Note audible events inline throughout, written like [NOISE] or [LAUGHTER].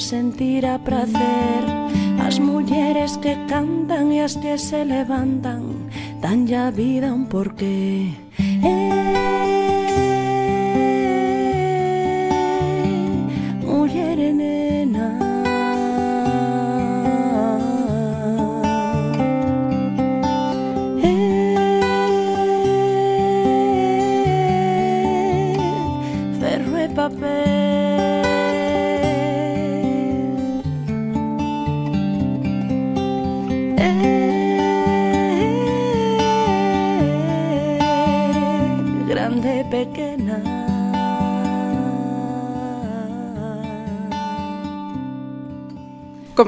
sentirá prazer As mulleres que cantan e as que se levantan Dan ya vida un porqué.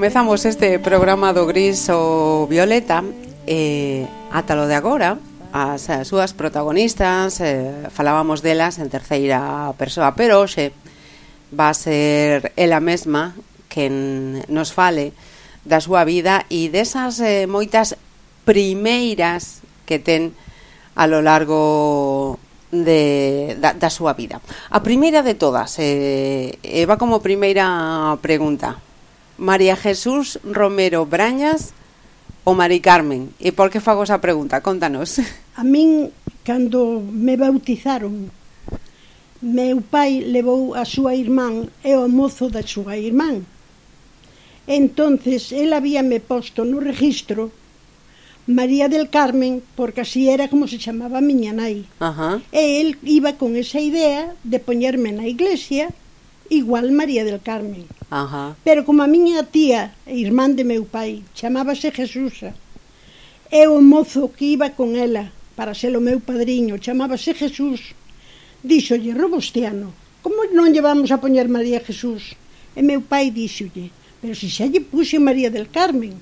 comezamos este programa do Gris o Violeta eh, ata lo de agora as, as súas protagonistas eh, falábamos delas en terceira persoa pero hoxe va a ser ela mesma quen nos fale da súa vida e desas eh, moitas primeiras que ten a lo largo de, da, da súa vida. A primeira de todas, eh, eh, va como primeira pregunta. María Jesús Romero Brañas ou Mari Carmen? E por que fago esa pregunta? Contanos. [LAUGHS] A min, cando me bautizaron, meu pai levou a súa irmán e o mozo da súa irmán. Entonces, el habíame posto no registro María del Carmen, porque así era como se chamaba a miña nai. Ajá. E el iba con esa idea de poñerme na iglesia igual María del Carmen. Ajá. Pero como a miña tía, irmán de meu pai, chamábase Jesusa, e o mozo que iba con ela para ser o meu padriño, chamábase Jesús, díxolle, Robustiano, como non lle vamos a poñer María Jesús? E meu pai díxolle, pero se xa lle puxe María del Carmen,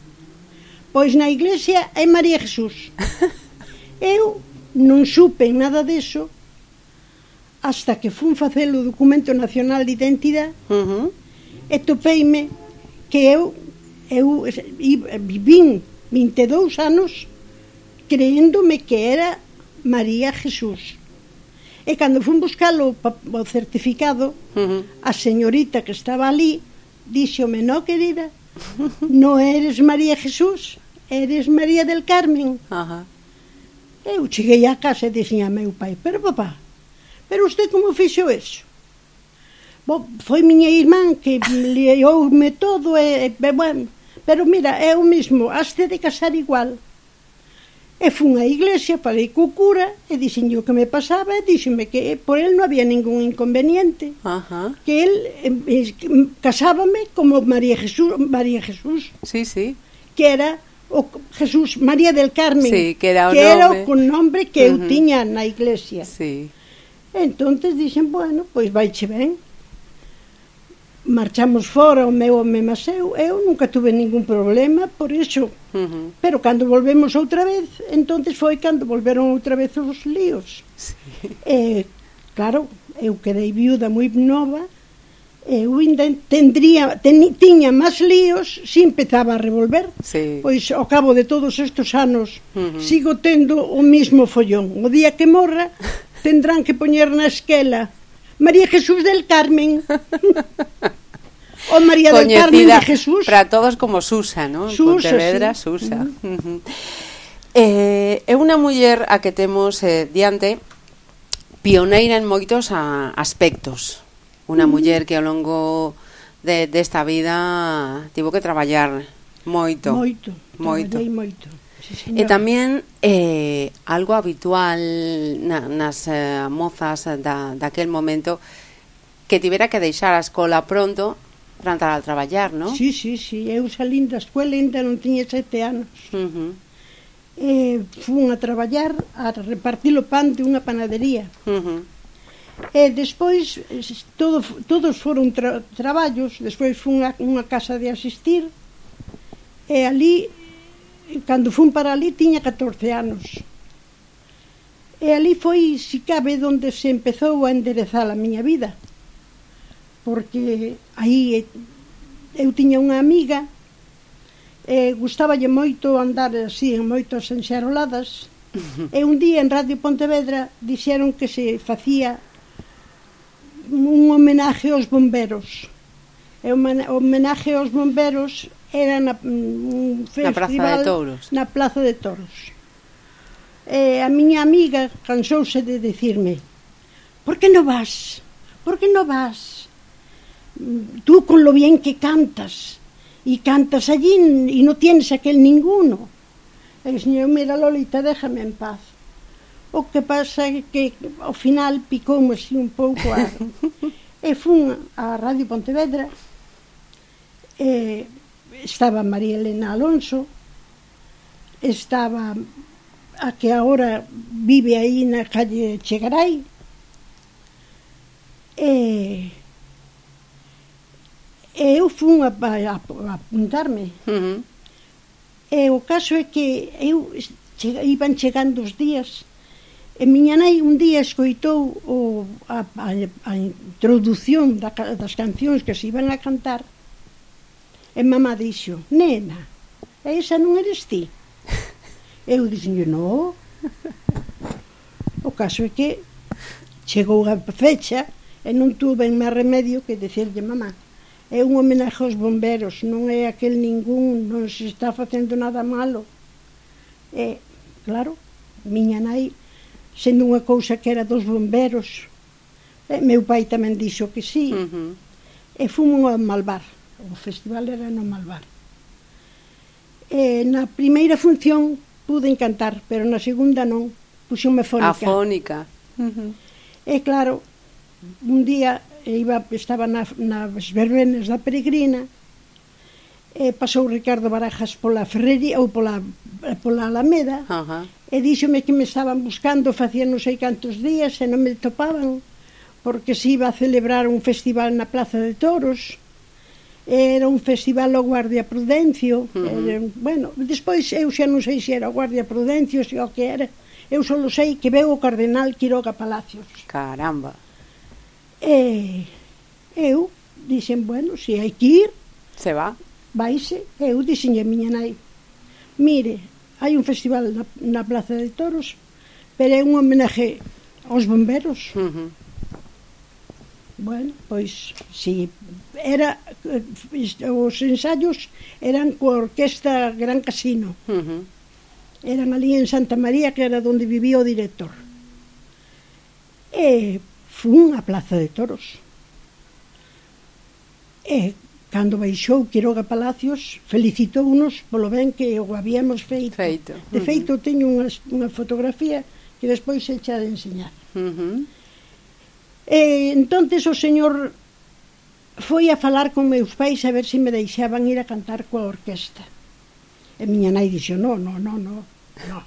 pois na iglesia é María Jesús. [LAUGHS] Eu non supe nada deso hasta que fun facer o documento nacional de identidade uh -huh. e topeime que eu eu vivín 22 anos creéndome que era María Jesús. E cando fun buscalo o certificado, uh -huh. a señorita que estaba ali díxome, no querida, no eres María Jesús, eres María del Carmen. Uh -huh. Eu cheguei á casa e dixen a meu pai, pero papá, Pero usted como fixo eso? Bo, foi miña irmán que lioume todo eh, eh, e, e bueno, pero mira, é o mismo, haste de casar igual. E fun á iglesia, falei co cura e dixen o que me pasaba e díxenme que por el non había ningún inconveniente. Ajá. Que el eh, casábame como María Jesús, María Jesús. Sí, sí. Que era o Jesús María del Carmen. Sí, que era o que nome. era o con nombre que uh -huh. eu tiña na iglesia. Sí. Entonces dixen, bueno, pois vaiche ben. Marchamos fora, o meu home mas eu, eu nunca tuve ningún problema por iso. Uh -huh. Pero cando volvemos outra vez, entonces foi cando volveron outra vez os líos. Sí. Eh, claro, eu quedei viuda moi nova, eu ainda tendría, ten, tiña máis líos se empezaba a revolver. Sí. Pois ao cabo de todos estes anos uh -huh. sigo tendo o mismo follón. O día que morra [LAUGHS] tendrán que poñer na esquela María Jesús del Carmen. [LAUGHS] o María Coñecida del Carmen de Jesús. Para todos como Susa, ¿no? Susa, Pontevedra, sí. Susa. Uh -huh. Uh -huh. Eh, é unha muller a que temos eh, diante pioneira en moitos a, aspectos. Unha muller que ao longo desta de, de vida tivo que traballar moito. Moito. Moito. moito sí, e tamén eh, algo habitual na, nas eh, mozas da, daquel momento que tivera que deixar a escola pronto para entrar a traballar, non? Sí, sí, sí, eu salín da escola ainda non tiña sete anos. Uh -huh. E fun a traballar a repartir o pan de unha panadería. Uh -huh. E despois todo, todos foron tra, traballos, despois fun a unha casa de asistir e ali cando fun para ali tiña 14 anos. E ali foi, si cabe, onde se empezou a enderezar a miña vida. Porque aí eu tiña unha amiga e gustáballe moito andar así en moitas enxeroladas. E un día en Radio Pontevedra dixeron que se facía un homenaje aos bomberos. E homenaje aos bomberos era na, mm, un festival na Praza de Touros. Na Plaza de Touros. E a miña amiga cansouse de decirme Por que non vas? Por que non vas? Tú con lo bien que cantas y cantas allí y no tienes aquel ninguno. E señor, mira Lolita, déjame en paz. O que pasa é que ao final picoume así un pouco a... [LAUGHS] e fun a Radio Pontevedra e estaba María Elena Alonso, estaba a que agora vive aí na calle Chegaray, e, e eu fun a, a, a apuntarme. Uh -huh. E o caso é que eu che, iban chegando os días E miña nai un día escoitou o, a, a, a introdución da, das cancións que se iban a cantar E mamá dixo, nena, esa non eres ti. [LAUGHS] Eu dixen, no. O caso é que chegou a fecha e non tuve máis remedio que decirlle mamá. É un homenaje aos bomberos, non é aquel ningún, non se está facendo nada malo. E, claro, miña nai, sendo unha cousa que era dos bomberos, e meu pai tamén dixo que sí, uh -huh. e fumo ao malvar o festival era no Malvar. E na primeira función pude cantar, pero na segunda non, puxome fónica. Afónica. Uh -huh. E claro, un día iba, estaba na, nas verbenas da peregrina e pasou Ricardo Barajas pola Ferrería ou pola, pola Alameda uh -huh. e díxome que me estaban buscando facía non sei cantos días e non me topaban porque se iba a celebrar un festival na Plaza de Toros era un festival ao Guardia Prudencio, uh -huh. era, bueno, despois eu xa non sei se era o Guardia Prudencio, se o que era, eu só sei que veu o Cardenal Quiroga Palacios. Caramba. E eu dixen, bueno, se hai que ir, se va. Vaise, eu dixen a miña nai, mire, hai un festival na, na Plaza de Toros, pero é un homenaje aos bomberos. Uh -huh Bueno, pois, si, era, os ensaios eran coa orquesta Gran Casino. Uh -huh. Eran ali en Santa María, que era onde vivía o director. E fun a Plaza de Toros. E cando baixou Quiroga Palacios, felicitounos polo ben que o habíamos feito. feito. De feito, teño unha, unha fotografía que despois se echa de enseñar. Uh -huh E, entonces o señor foi a falar con meus pais a ver se me deixaban ir a cantar coa orquesta. E miña nai dixo, no, no, no, no, no.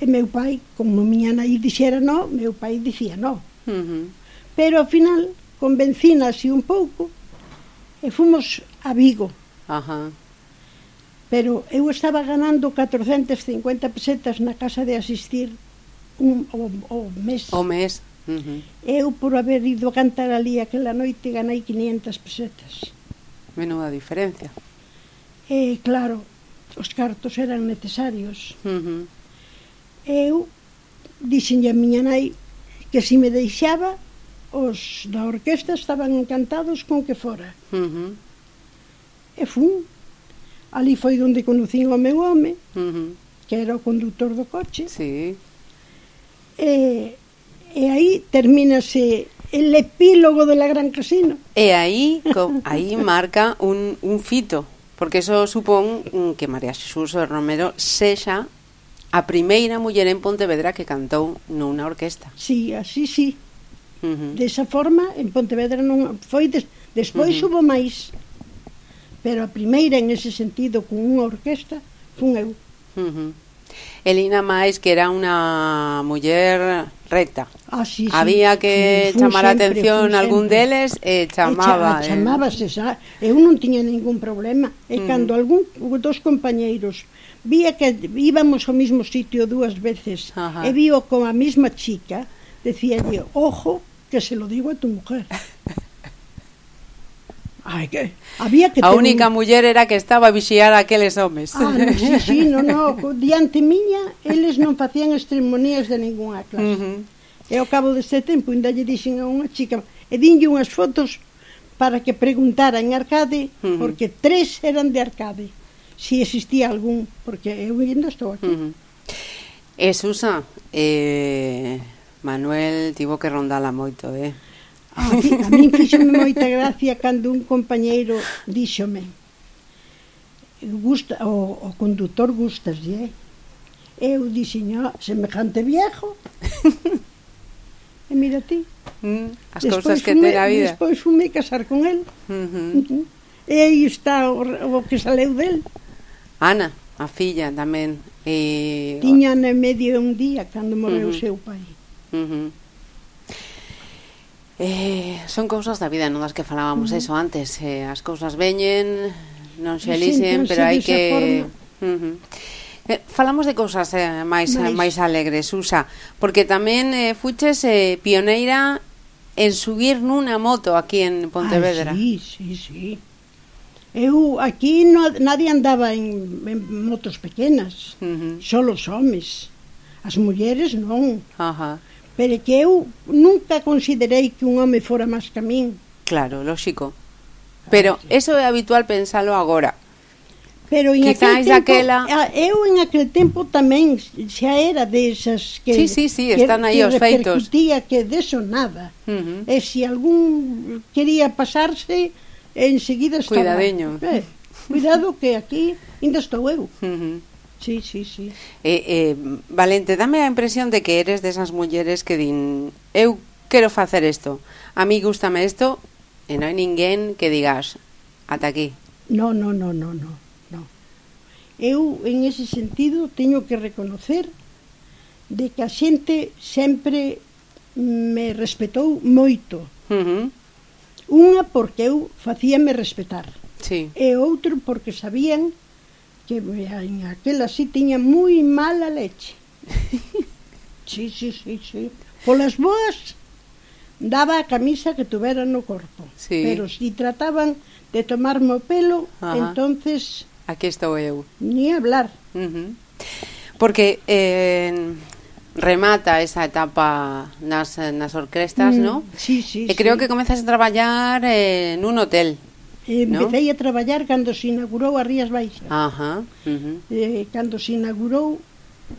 E meu pai, como miña nai dixera no, meu pai dicía no. Uh -huh. Pero ao final convencina así un pouco e fomos a Vigo. Ajá. Uh -huh. Pero eu estaba ganando 450 pesetas na casa de asistir un, o, o mes. O mes. Uh -huh. Eu, por haber ido a cantar ali aquela noite, ganei 500 pesetas. Menuda diferencia. E, claro, os cartos eran necesarios. Uh -huh. Eu dixenlle a miña nai que se me deixaba, os da orquesta estaban encantados con que fora. Uh -huh. E fun. Ali foi onde conocín o meu home, uh -huh. que era o conductor do coche. Sí. E e aí termínase el epílogo de la Gran Casino. E aí, co, aí marca un, un fito, porque eso supón que María Xesús Romero sexa a primeira muller en Pontevedra que cantou nunha orquesta. Sí, así sí. Uh -huh. Desa forma, en Pontevedra non foi des, despois uh -huh. hubo máis, pero a primeira en ese sentido con unha orquesta fun eu. Uh -huh. Elina Máis, que era unha muller recta. Ah, sí, sí. Había que fun chamar a atención algún sempre. deles eh, eh, e chamaba. E eh. chamábase, xa. eu non tiña ningún problema. E mm. cando algún dos compañeiros vía que íbamos ao mesmo sitio dúas veces Ajá. e vio con a mesma chica, decía ojo, que se lo digo a tu mujer. [LAUGHS] Ai, que... Había que a única un... muller era que estaba a vixiar aqueles homes. Ah, no, sí, sí, non, no, diante miña, eles non facían extremonías de ninguna clase. Uh -huh. E ao cabo deste tempo, ainda lle dixen a unha chica, e dinlle unhas fotos para que preguntara en Arcade, uh -huh. porque tres eran de Arcade, si existía algún, porque eu ainda estou aquí. Uh -huh. E Susa, eh, Manuel tivo que rondala moito, eh? Ah, a mí fíxome moita gracia cando un compañeiro díxome gusta, o, o condutor gustas, eh? Eu dixiño, ah, semejante viejo. [LAUGHS] e mira ti. Mm, as cousas que ten a vida. Despois fume casar con el. Uh -huh. E aí está o, o que saleu del. Ana, a filla tamén. E... Tiña na medio un día cando morreu uh -huh. seu pai. Uh -huh. Eh, son cousas da vida, non das que falábamos eso antes. Eh, as cousas veñen, non se elixen, pero hai que... Uh eh, falamos de cousas eh, máis Mais. máis alegres, Usa, porque tamén eh, fuches eh, pioneira en subir nunha moto aquí en Pontevedra. Ah, sí, sí, sí. Eu aquí no, nadie andaba en, en motos pequenas, uh -huh. só os homes. As mulleres non. Ajá. Uh -huh. Pero que eu nunca considerei que un home fora máis que a min. Claro, lógico. Pero eso é habitual pensalo agora. Pero en Quizás aquel tempo, daquela... eu en aquel tempo tamén xa era desas que Sí, sí, sí, están aí os feitos. Que deso nada. Uh -huh. E se algún quería pasarse, enseguida estaba. Cuidadeño. Eh, cuidado que aquí ainda estou eu. Uh -huh. Sí, sí, sí. Eh, eh, Valente, dame a impresión de que eres desas mulleres que din eu quero facer isto, a mí gustame isto, e non hai ninguén que digas ata aquí. No, no, no, no, no. no. Eu, en ese sentido, teño que reconocer de que a xente sempre me respetou moito. Uh -huh. Unha porque eu facíame respetar. Sí. E outro porque sabían que en aquel así tiña moi mala leche. [LAUGHS] sí, sí, sí, sí. Polas boas daba a camisa que tuvera no corpo. Sí. Pero si trataban de tomarme o pelo, Ajá. entonces... Aquí estou eu. Ni hablar. Uh -huh. Porque eh, remata esa etapa nas, nas orquestas, mm, no? Sí, sí, E creo sí. que comezas a traballar eh, nun hotel empecé no? a traballar cando se inaugurou a Rías Baixas. Ajá, uh -huh. eh, cando se inaugurou,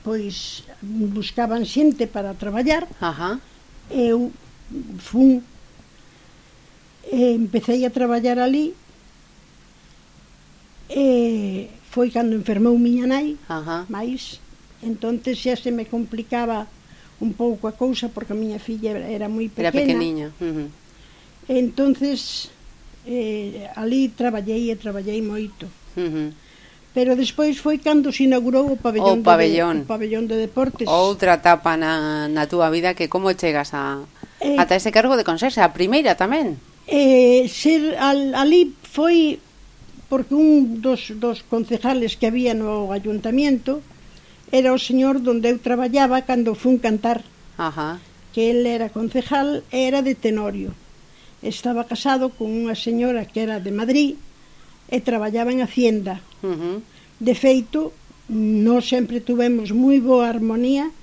pois buscaban xente para traballar. Ajá. Eu fun e empecé a traballar ali e foi cando enfermou miña nai, Ajá. máis entonces xa se me complicaba un pouco a cousa porque a miña filla era moi pequena. Era pequeniña. Uh -huh. Entonces eh, ali traballei e traballei moito. Uh -huh. Pero despois foi cando se inaugurou o pabellón, o pabellón. De, o pabellón de deportes. Outra etapa na, na túa vida que como chegas a, eh, ata ese cargo de conserxe, a primeira tamén. Eh, ser al, ali foi porque un dos, dos concejales que había no ayuntamiento era o señor donde eu traballaba cando fun cantar. Ajá. Que él era concejal, era de Tenorio estaba casado con unha señora que era de Madrid e traballaba en Hacienda. Uh -huh. De feito, non sempre tuvemos moi boa armonía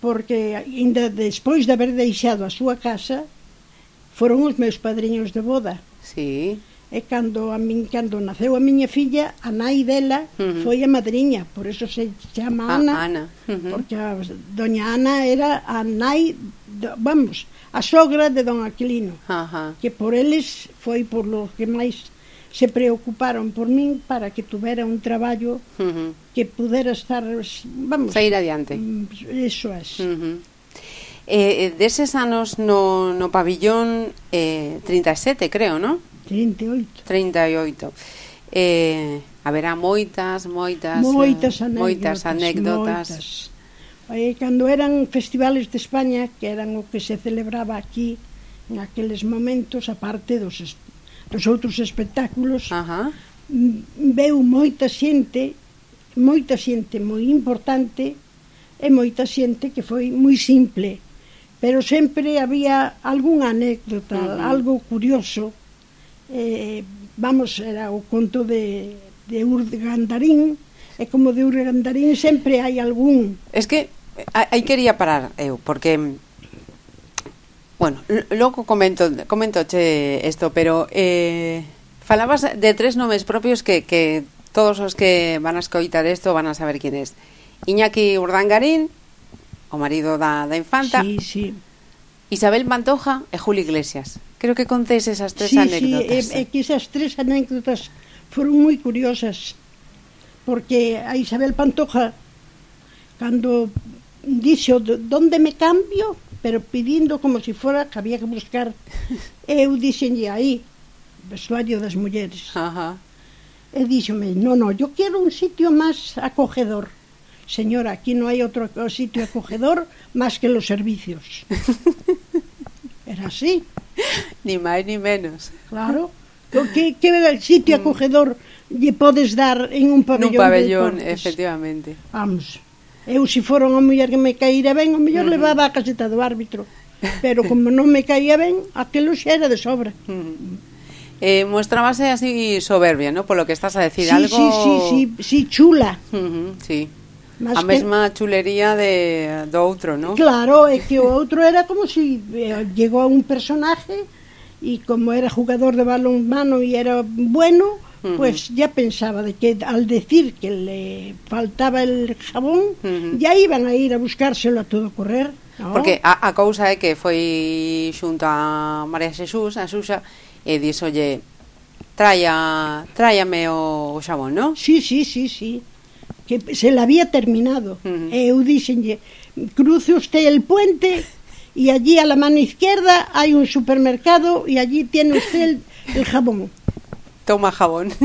porque ainda despois de haber deixado a súa casa foron os meus padriños de boda. Sí. E cando a min cando naceu a miña filla, a nai dela uh -huh. foi a madriña, por eso se chama ah, Ana, Ana. Uh -huh. porque a doña Ana era a nai vamos, a sogra de don Aquilino, Ajá. que por eles foi por lo que máis se preocuparon por min para que tuvera un traballo uh -huh. que pudera estar, vamos, sair adiante. Mm, eso. Es. Uh eh, -huh. Eh, deses anos no, no pabillón eh, 37, creo, ¿no? 38. 38. Eh, haberá moitas, moitas, moitas eh, anécdotas, moitas anécdotas moitas. E cando eran festivales de España, que eran o que se celebraba aquí en aqueles momentos, aparte dos, dos outros espectáculos, Ajá. veu moita xente, moita xente moi importante e moita xente que foi moi simple, pero sempre había algunha anécdota, uh -huh. algo curioso. Eh, vamos, era o conto de, de Urdandarín, E como de Urgandarín sempre hai algún. Es que aí quería parar eu, porque Bueno, logo comento, comento che isto, pero eh, falabas de tres nomes propios que, que todos os que van a escoitar isto van a saber quién es. Iñaki Urdangarín, o marido da, da infanta. Sí, sí. Isabel Pantoja e Julio Iglesias. Creo que contéis esas tres sí, anécdotas. Sí, e, e que esas tres anécdotas foron moi curiosas porque a Isabel Pantoja, cando dixo donde me cambio, pero pidindo como se si fora que había que buscar, [LAUGHS] eu dixenlle aí, vestuario das mulleres. Ajá. E díxome, no, no, yo quero un sitio máis acogedor. Señora, aquí non hai outro sitio acogedor máis que los servicios. [LAUGHS] Era así. ni máis ni menos. Claro. Que, que era el sitio mm. acogedor lle podes dar en un pabellón. Nun pabellón, efectivamente. Vamos. Eu, se fora unha muller que me caíra ben, o mellor uh -huh. levaba a caseta do árbitro. Pero como non me caía ben, aquilo xa era de sobra. Uh -huh. Eh, mostrábase así soberbia, ¿no? Por lo que estás a decir, sí, algo... Sí, sí, sí, sí, chula. Uh -huh, sí. Más a mesma chulería de, do outro, ¿no? Claro, é que o outro era como se si, eh, llegou a un personaje e como era jugador de balón mano e era bueno, -huh. pues ya pensaba de que al decir que le faltaba el jabón, uh -huh. ya iban a ir a buscárselo a todo correr. No? Porque a, a cousa é que foi xunto a María Xesús, a Xuxa, e dixo, oye, traia, tráiame o, o xabón, non? Sí, sí, sí, sí. Que se la había terminado. Uh -huh. E eu dixenlle, cruce usted el puente y allí a la mano izquierda hay un supermercado y allí tiene usted el, el jabón toma jabón. [LAUGHS]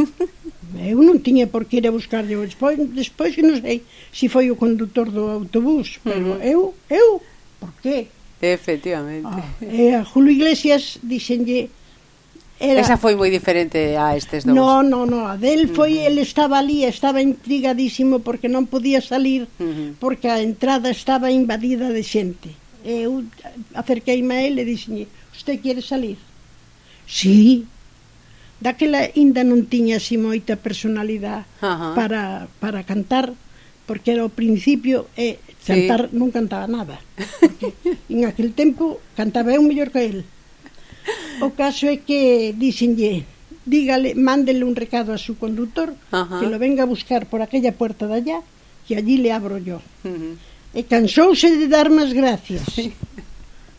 Eu non tiña por que ir a buscarlle despois, despois que non sei se si foi o conductor do autobús, pero uh -huh. eu, eu, por que? Efectivamente. Ah, e a Julio Iglesias dixenlle Era... Esa foi moi diferente a estes dous. No, no, no, a del foi, uh -huh. el estaba ali, estaba intrigadísimo porque non podía salir uh -huh. porque a entrada estaba invadida de xente. Eu acerquei-me a ele e dixenlle, "Usted quere salir?" Sí, Daquela ainda non tiña así moita personalidade uh -huh. para, para cantar, porque era o principio e cantar sí. non cantaba nada. Porque en aquel tempo cantaba eu mellor que el. O caso é que dixenlle, dígale, mándele un recado a su conductor uh -huh. que lo venga a buscar por aquella puerta de allá, que allí le abro yo. Uh -huh. E cansouse de dar máis gracias. Sí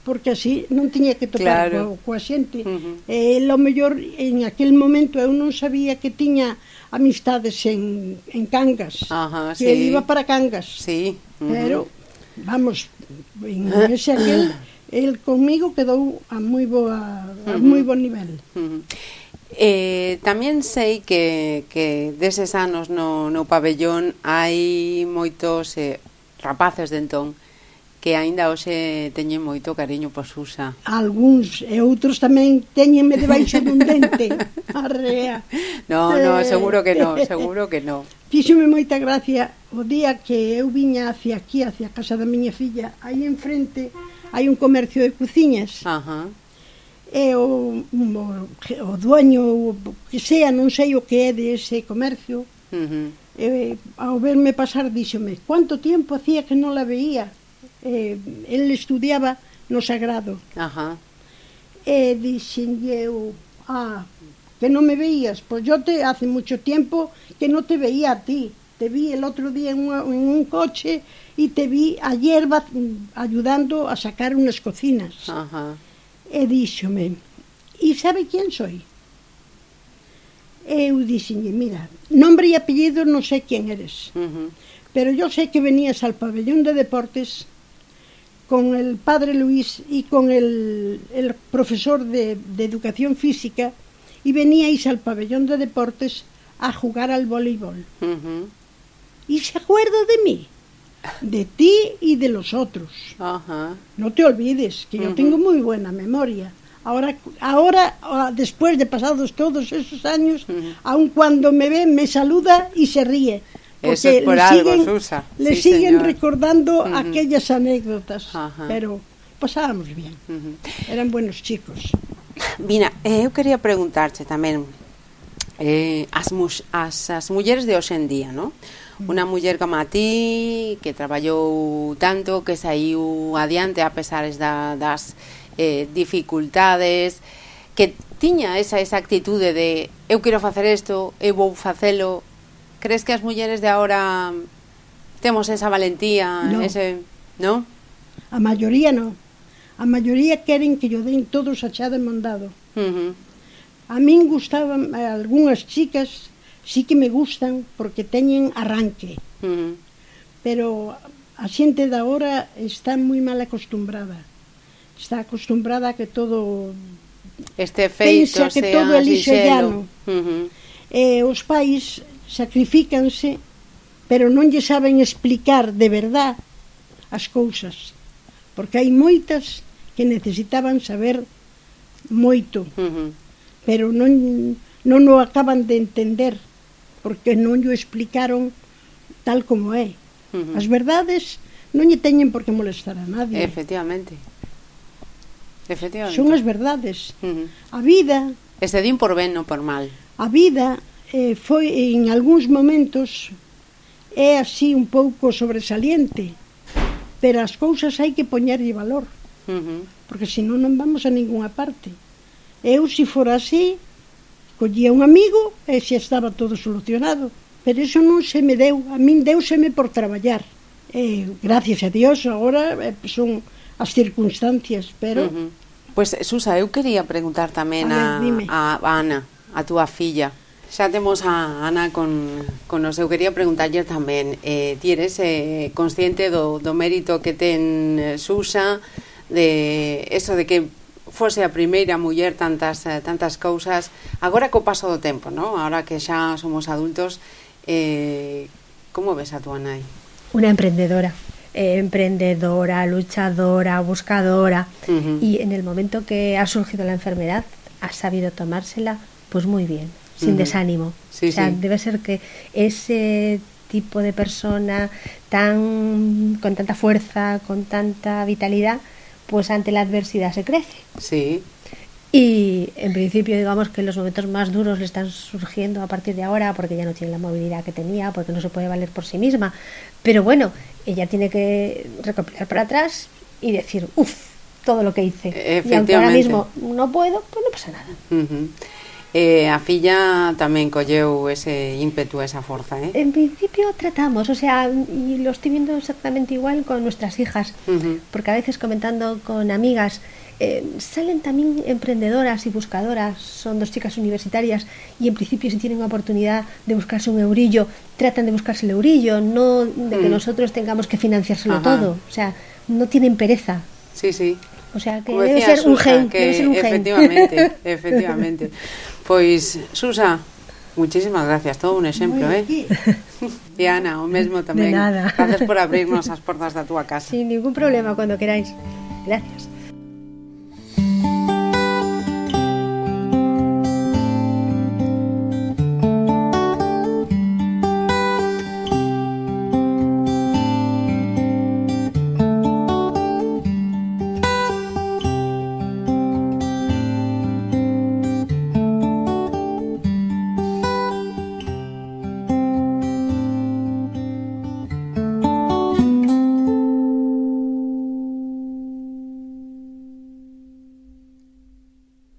porque así non tiña que tocar claro. coa, coa xente. Uh -huh. E eh, lo mellor en aquel momento eu non sabía que tiña amistades en, en Cangas, Ajá, que sí. iba para Cangas. Sí. Uh -huh. Pero vamos, en ese aquel el comigo quedou a moi boa a uh -huh. moi bon nivel. Uh -huh. Eh, tamén sei que, que deses anos no, no pabellón hai moitos eh, rapaces de entón que aínda hoxe teñen moito cariño por Susa. Algúns e outros tamén teñenme debaixo dun dente. [LAUGHS] Arrea. No, no, eh. seguro que no, seguro que no. Fíxome moita gracia o día que eu viña hacia aquí, hacia a casa da miña filla, aí enfrente hai un comercio de cociñas. Ajá. E o, o, o dueño, o que sea, non sei o que é de ese comercio, uh -huh. e, ao verme pasar, díxome, quanto tempo hacía que non la veía? eh, el estudiaba no Sagrado. Ajá. E dixenlle eu, ah, que non me veías, pois yo te hace mucho tiempo que non te veía a ti. Te vi el outro día en, una, en un coche e te vi a hierba ayudando a sacar unas cocinas. Ajá. E díxome, e sabe quién soy? Eu dixenlle, mira, nombre e apellido non sei quen eres. Uh -huh. Pero yo sé que venías al pabellón de deportes con el padre Luis y con el, el profesor de, de, educación física y veníais al pabellón de deportes a jugar al voleibol. Uh -huh. Y se acuerda de mí, de ti y de los otros. Uh -huh. No te olvides que yo uh -huh. tengo muy buena memoria. Ahora, ahora, ah, después de pasados todos esos años, aun cuando me ve, me saluda y se ríe. Eso es por algo, siguen, Susa. Le sí, siguen señor. recordando uh -huh. aquellas anécdotas, Ajá. pero pasábamos bien. Uh -huh. Eran buenos chicos. Mira, eh, eu quería preguntarche tamén eh, as, mus, as, as mulleres de hoxe en día, ¿no? Mm. Unha muller como a ti, que traballou tanto, que saiu adiante a pesar da, das eh, dificultades, que tiña esa, esa actitude de eu quero facer isto, eu vou facelo, Crees que as mulleres de agora temos esa valentía, no. ese, no? A maioría non. A maioría queren que yo den todos achado e mandado. Uh -huh. A min gustaban eh, algunhas chicas, sí que me gustan porque teñen arranque. Uh -huh. Pero a xente da hora está moi mal acostumbrada. Está acostumbrada a que todo este feito pensa que sea todo é lixellano. Uh -huh. eh, os pais sacrifícanse, pero non lle saben explicar de verdad as cousas, porque hai moitas que necesitaban saber moito, uh -huh. pero non, non o acaban de entender, porque non o explicaron tal como é. Uh -huh. As verdades non lle teñen por que molestar a nadie. Efectivamente. Efectivamente. Son as verdades. Uh -huh. A vida... E se din por ben, non por mal. A vida eh, foi en algúns momentos é así un pouco sobresaliente, pero as cousas hai que poñerlle valor, uh -huh. porque senón non vamos a ningunha parte. Eu, se fora así, collía un amigo e se estaba todo solucionado, pero iso non se me deu, a min deuseme por traballar. Eh, gracias a Dios, agora eh, son as circunstancias, pero... Uh -huh. Pois, pues, Susa, eu quería preguntar tamén a, a, ver, a, a Ana, a túa filla, Xa temos a Ana con, con nos. Eu quería preguntarlle tamén, eh, ti eres eh, consciente do, do mérito que ten eh, Susa, de eso de que fose a primeira muller tantas eh, tantas cousas. Agora co paso do tempo, ¿no? Agora que xa somos adultos, eh, como ves a túa nai? Una emprendedora. eh, emprendedora, luchadora, buscadora. Ujú. Y en el momento que ha surgido la enfermedad, ha sabido tomársela, pues muy bien, sin desánimo. Sí, o sea, sí. debe ser que ese tipo de persona tan con tanta fuerza, con tanta vitalidad, pues ante la adversidad se crece. Sí. Y en principio digamos que los momentos más duros le están surgiendo a partir de ahora porque ya no tiene la movilidad que tenía, porque no se puede valer por sí misma. Pero bueno, ella tiene que recopilar para atrás y decir, uff, todo lo que hice. Y aunque ahora mismo no puedo, pues no pasa nada. Uh eh, a filla tamén colleu ese ímpetu, esa forza, eh? En principio tratamos, o sea, y lo estoy viendo exactamente igual con nuestras hijas, porque a veces comentando con amigas, eh, salen también emprendedoras y buscadoras, son dos chicas universitarias y en principio si tienen una oportunidad de buscarse un eurillo, tratan de buscarse el eurillo, no de que Mm. nosotros tengamos que financiárselo Ajá. todo, o sea, no tienen pereza, Sí, sí. O sea, que debe ser, Susa, un gen, que debe ser un gen. Efectivamente, [LAUGHS] efectivamente. Pois, Susa, Muchísimas gracias, todo un exemplo, eh? E [LAUGHS] Ana, o mesmo tamén. De nada. Gracias por [LAUGHS] abrirnos as portas da túa casa. Sin ningún problema, cando queráis. Gracias.